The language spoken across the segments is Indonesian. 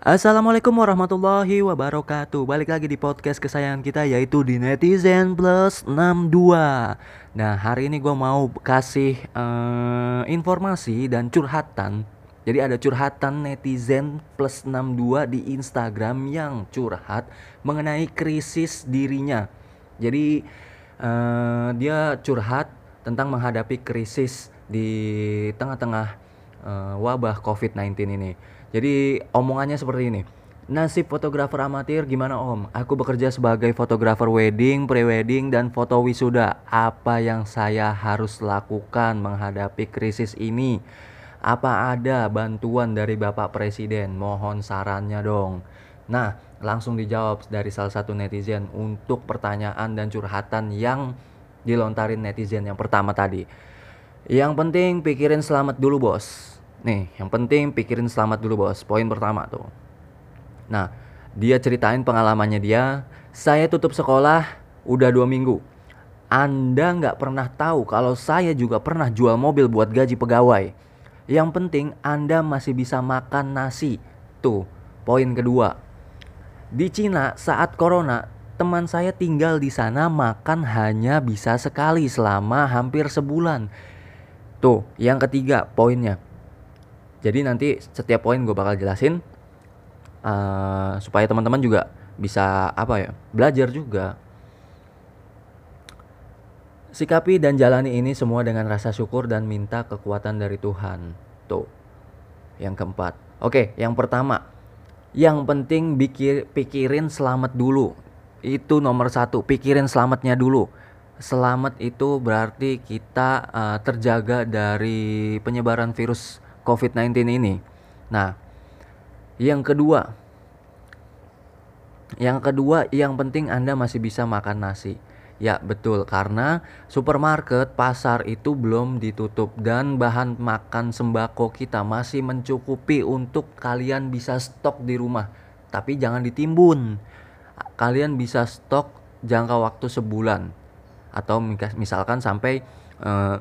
Assalamualaikum warahmatullahi wabarakatuh. Balik lagi di podcast kesayangan kita yaitu di Netizen Plus 62 Nah hari ini gue mau kasih uh, informasi dan curhatan. Jadi ada curhatan netizen plus 62 di Instagram yang curhat mengenai krisis dirinya. Jadi uh, dia curhat tentang menghadapi krisis di tengah-tengah uh, wabah COVID-19 ini jadi omongannya seperti ini. Nasib fotografer amatir gimana om? Aku bekerja sebagai fotografer wedding, prewedding, dan foto wisuda. Apa yang saya harus lakukan menghadapi krisis ini? Apa ada bantuan dari Bapak Presiden? Mohon sarannya dong. Nah, langsung dijawab dari salah satu netizen untuk pertanyaan dan curhatan yang dilontarin netizen yang pertama tadi. Yang penting pikirin selamat dulu bos Nih, yang penting pikirin selamat dulu bos. Poin pertama tuh. Nah, dia ceritain pengalamannya dia. Saya tutup sekolah udah dua minggu. Anda nggak pernah tahu kalau saya juga pernah jual mobil buat gaji pegawai. Yang penting Anda masih bisa makan nasi. Tuh, poin kedua. Di Cina saat corona, teman saya tinggal di sana makan hanya bisa sekali selama hampir sebulan. Tuh, yang ketiga poinnya jadi nanti setiap poin gue bakal jelasin uh, supaya teman-teman juga bisa apa ya belajar juga. Sikapi dan jalani ini semua dengan rasa syukur dan minta kekuatan dari Tuhan. Tuh. Yang keempat. Oke, yang pertama. Yang penting pikir, pikirin selamat dulu. Itu nomor satu. Pikirin selamatnya dulu. Selamat itu berarti kita uh, terjaga dari penyebaran virus COVID-19 ini. Nah, yang kedua, yang kedua, yang penting Anda masih bisa makan nasi. Ya, betul, karena supermarket, pasar itu belum ditutup dan bahan makan sembako kita masih mencukupi untuk kalian bisa stok di rumah. Tapi jangan ditimbun. Kalian bisa stok jangka waktu sebulan atau misalkan sampai uh,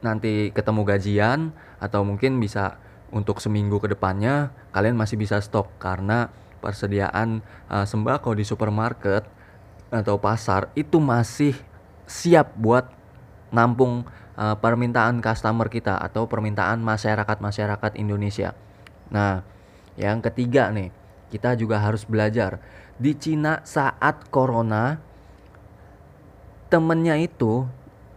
nanti ketemu gajian atau mungkin bisa untuk seminggu ke depannya kalian masih bisa stok karena persediaan uh, sembako di supermarket atau pasar itu masih siap buat nampung uh, permintaan customer kita atau permintaan masyarakat-masyarakat Indonesia. Nah, yang ketiga nih, kita juga harus belajar di Cina saat corona temennya itu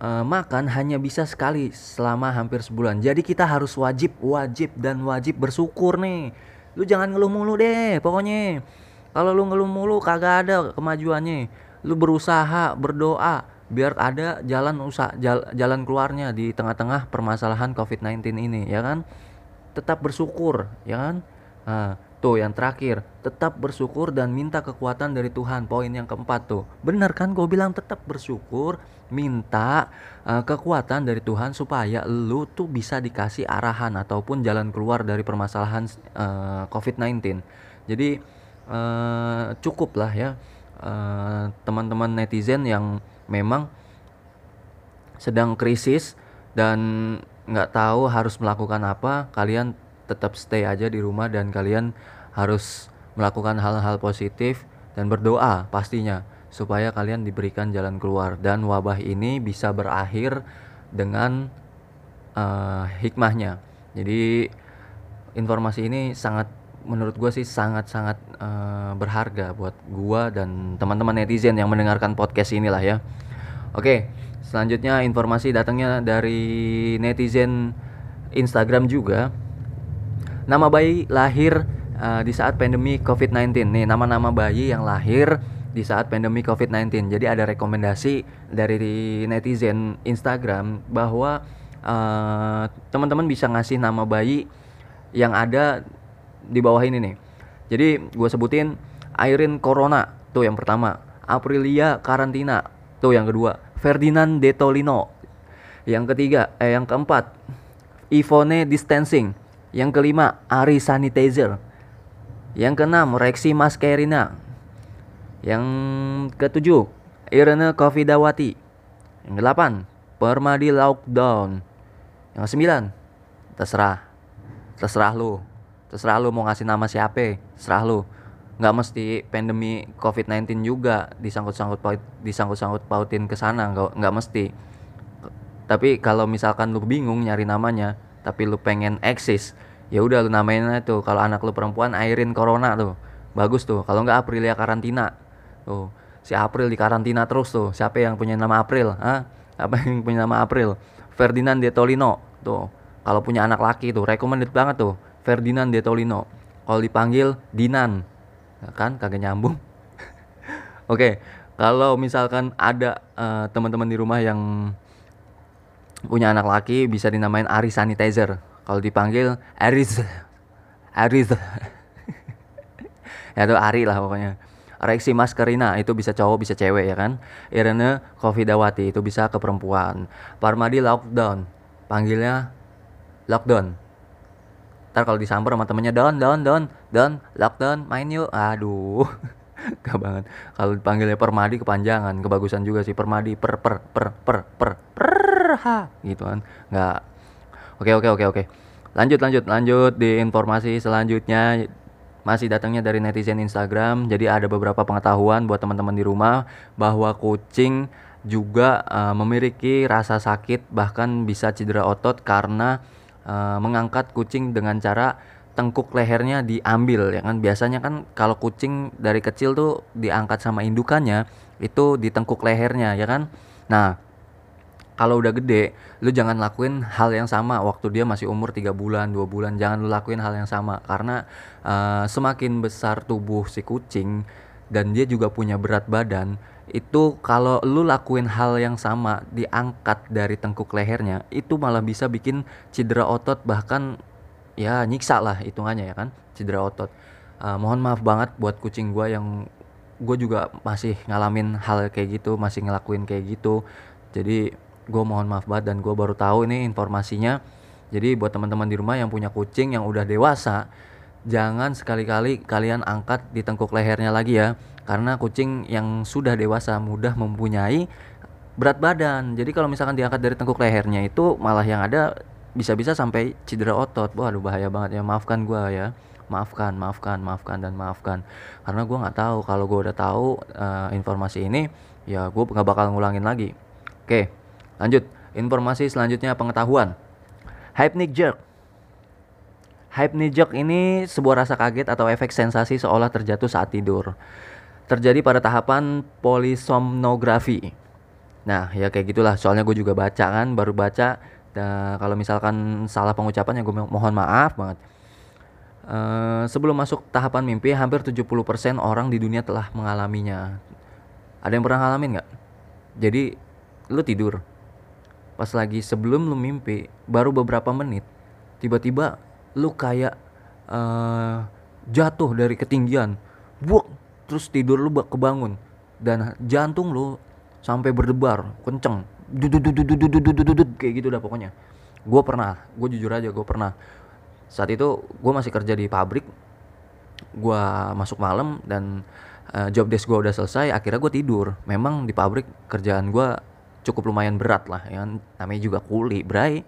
uh, makan hanya bisa sekali selama hampir sebulan. Jadi kita harus wajib, wajib dan wajib bersyukur nih. Lu jangan ngeluh mulu deh, pokoknya. Kalau lu ngeluh mulu kagak ada kemajuannya. Lu berusaha, berdoa biar ada jalan usaha jalan keluarnya di tengah-tengah permasalahan COVID-19 ini, ya kan? Tetap bersyukur, ya kan? Nah, Tuh yang terakhir, tetap bersyukur dan minta kekuatan dari Tuhan. Poin yang keempat tuh. Bener kan gue bilang tetap bersyukur, minta uh, kekuatan dari Tuhan supaya lu tuh bisa dikasih arahan ataupun jalan keluar dari permasalahan uh, COVID-19. Jadi uh, cukup lah ya teman-teman uh, netizen yang memang sedang krisis dan nggak tahu harus melakukan apa, kalian tetap stay aja di rumah dan kalian harus melakukan hal-hal positif dan berdoa pastinya supaya kalian diberikan jalan keluar dan wabah ini bisa berakhir dengan uh, hikmahnya. Jadi informasi ini sangat menurut gue sih sangat-sangat uh, berharga buat gue dan teman-teman netizen yang mendengarkan podcast inilah ya. Oke, selanjutnya informasi datangnya dari netizen Instagram juga nama bayi lahir uh, di saat pandemi COVID-19. Nih, nama-nama bayi yang lahir di saat pandemi COVID-19. Jadi ada rekomendasi dari netizen Instagram bahwa uh, teman-teman bisa ngasih nama bayi yang ada di bawah ini nih. Jadi gue sebutin Irene Corona tuh yang pertama, Aprilia Karantina tuh yang kedua, Ferdinand Detolino yang ketiga, eh yang keempat, Ivone Distancing yang kelima, Ari Sanitizer. Yang keenam, Rexi Maskerina. Yang ketujuh, Irene Kofidawati. Yang delapan, Permadi Lockdown. Yang sembilan, terserah. Terserah lu. terserah lu mau ngasih nama siapa serah lu nggak mesti pandemi covid-19 juga disangkut-sangkut paut disangkut-sangkut pautin ke sana nggak nggak mesti tapi kalau misalkan lu bingung nyari namanya tapi lu pengen eksis ya udah lu namain tuh. Kalau anak lu perempuan Airin Corona tuh. Bagus tuh. Kalau nggak Aprilia karantina. Tuh. Si April di karantina terus tuh. Siapa yang punya nama April? Ah apa yang punya nama April? Ferdinand De Tolino. Tuh. Kalau punya anak laki tuh recommended banget tuh. Ferdinand De Tolino. Kalau dipanggil Dinan. Ya kan? Kagak nyambung. Oke. Okay. kalau misalkan ada uh, teman-teman di rumah yang punya anak laki bisa dinamain Ari Sanitizer. Kalau dipanggil Aris. Aris. Ya tuh Ari lah pokoknya. Reksi Maskerina itu bisa cowok bisa cewek ya kan? Irene Kofidawati itu bisa ke perempuan. Parmadi Lockdown. Panggilnya Lockdown. Ntar kalau disamper sama temennya don don don don lockdown main yuk. Aduh gak banget. Kalau dipanggilnya permadi kepanjangan kebagusan juga sih. Permadi per per per per per per ha gitu kan. Nggak. Oke oke oke oke. Lanjut lanjut lanjut di informasi selanjutnya. Masih datangnya dari netizen Instagram. Jadi ada beberapa pengetahuan buat teman-teman di rumah bahwa kucing juga uh, memiliki rasa sakit bahkan bisa cedera otot karena uh, mengangkat kucing dengan cara tengkuk lehernya diambil ya kan. Biasanya kan kalau kucing dari kecil tuh diangkat sama indukannya itu di tengkuk lehernya ya kan. Nah kalau udah gede lu jangan lakuin hal yang sama waktu dia masih umur tiga bulan dua bulan. Jangan lu lakuin hal yang sama karena uh, semakin besar tubuh si kucing dan dia juga punya berat badan itu kalau lu lakuin hal yang sama diangkat dari tengkuk lehernya itu malah bisa bikin cedera otot bahkan ya nyiksa lah hitungannya ya kan cedera otot. Uh, mohon maaf banget buat kucing gue yang gue juga masih ngalamin hal kayak gitu masih ngelakuin kayak gitu. Jadi gue mohon maaf banget dan gue baru tahu ini informasinya. Jadi buat teman-teman di rumah yang punya kucing yang udah dewasa jangan sekali-kali kalian angkat di tengkuk lehernya lagi ya. Karena kucing yang sudah dewasa mudah mempunyai berat badan. Jadi kalau misalkan diangkat dari tengkuk lehernya itu malah yang ada bisa-bisa sampai cedera otot. Wah aduh bahaya banget ya. Maafkan gue ya. Maafkan maafkan maafkan dan maafkan. Karena gue nggak tahu. Kalau gue udah tahu uh, informasi ini ya gue nggak bakal ngulangin lagi. Oke lanjut informasi selanjutnya pengetahuan hypnic jerk hypnic jerk ini sebuah rasa kaget atau efek sensasi seolah terjatuh saat tidur terjadi pada tahapan polisomnografi. Nah, ya kayak gitulah. Soalnya gue juga baca kan, baru baca. Nah, kalau misalkan salah pengucapan ya gue mohon maaf banget. Uh, sebelum masuk tahapan mimpi, hampir 70% orang di dunia telah mengalaminya. Ada yang pernah ngalamin nggak? Jadi, lu tidur. Pas lagi sebelum lu mimpi, baru beberapa menit, tiba-tiba lu kayak uh, jatuh dari ketinggian. Buk, terus tidur lu kebangun dan jantung lu sampai berdebar kenceng kayak gitu dah pokoknya gue pernah gue jujur aja gue pernah saat itu gue masih kerja di pabrik gue masuk malam dan uh, job desk gue udah selesai akhirnya gue tidur memang di pabrik kerjaan gue cukup lumayan berat lah ya kan. namanya juga kuli bray.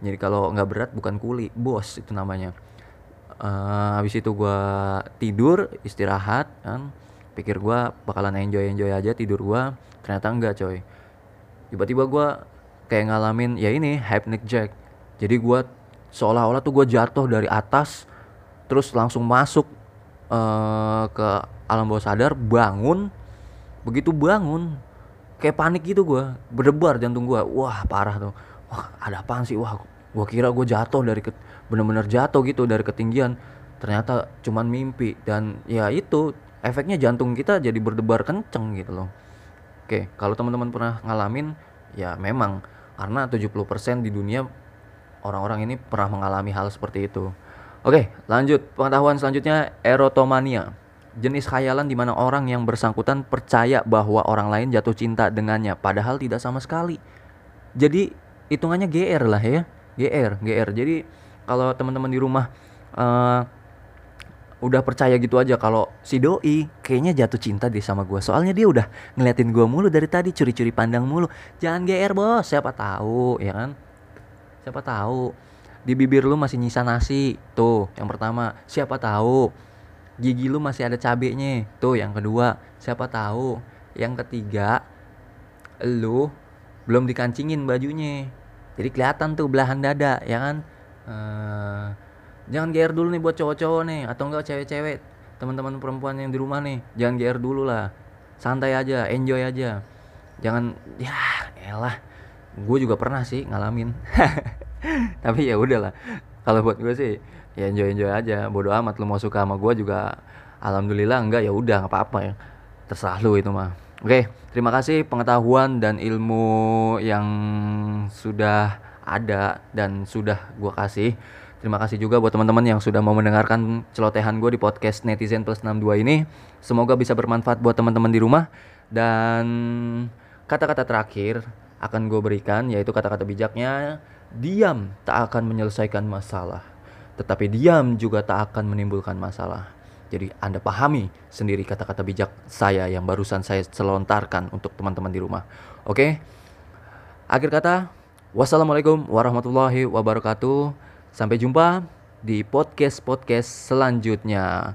Jadi kalau nggak berat bukan kuli bos itu namanya. Uh, habis itu gue tidur istirahat kan. Pikir gue bakalan enjoy enjoy aja tidur gue ternyata enggak coy. Tiba-tiba gue kayak ngalamin ya ini hypnic jack. Jadi gue seolah-olah tuh gue jatuh dari atas terus langsung masuk uh, ke alam bawah sadar bangun. Begitu bangun kayak panik gitu gue berdebar jantung gue wah parah tuh. Wah ada apa sih? Wah gue kira gue jatuh dari ke bener-bener jatuh gitu dari ketinggian. Ternyata cuman mimpi. Dan ya itu efeknya jantung kita jadi berdebar kenceng gitu loh. Oke kalau teman-teman pernah ngalamin ya memang. Karena 70% di dunia orang-orang ini pernah mengalami hal seperti itu. Oke lanjut. Pengetahuan selanjutnya erotomania jenis khayalan di mana orang yang bersangkutan percaya bahwa orang lain jatuh cinta dengannya padahal tidak sama sekali. Jadi hitungannya GR lah ya. GR GR jadi kalau teman-teman di rumah uh, udah percaya gitu aja kalau si doi kayaknya jatuh cinta deh sama gue soalnya dia udah ngeliatin gue mulu dari tadi curi-curi pandang mulu. Jangan gr bos. Siapa tahu ya kan? Siapa tahu. Di bibir lu masih nyisa nasi. Tuh yang pertama. Siapa tahu gigi lu masih ada cabenya. Tuh yang kedua. Siapa tahu yang ketiga lu belum dikancingin bajunya. Jadi kelihatan tuh belahan dada ya kan? Uh, jangan GR dulu nih buat cowok-cowok nih atau enggak cewek-cewek teman-teman perempuan yang di rumah nih. Jangan GR dulu lah. Santai aja enjoy aja. Jangan ya elah. Gue juga pernah sih ngalamin. Tapi ya udahlah. Kalau buat gue sih ya enjoy enjoy aja bodoh amat lu mau suka sama gue juga alhamdulillah enggak ya udah nggak apa-apa ya terserah lu itu mah oke terima kasih pengetahuan dan ilmu yang sudah ada dan sudah gue kasih Terima kasih juga buat teman-teman yang sudah mau mendengarkan celotehan gue di podcast Netizen Plus 62 ini. Semoga bisa bermanfaat buat teman-teman di rumah. Dan kata-kata terakhir akan gue berikan yaitu kata-kata bijaknya. Diam tak akan menyelesaikan masalah. Tetapi diam juga tak akan menimbulkan masalah. Jadi Anda pahami sendiri kata-kata bijak saya yang barusan saya selontarkan untuk teman-teman di rumah. Oke? Akhir kata, wassalamualaikum warahmatullahi wabarakatuh. Sampai jumpa di podcast-podcast selanjutnya.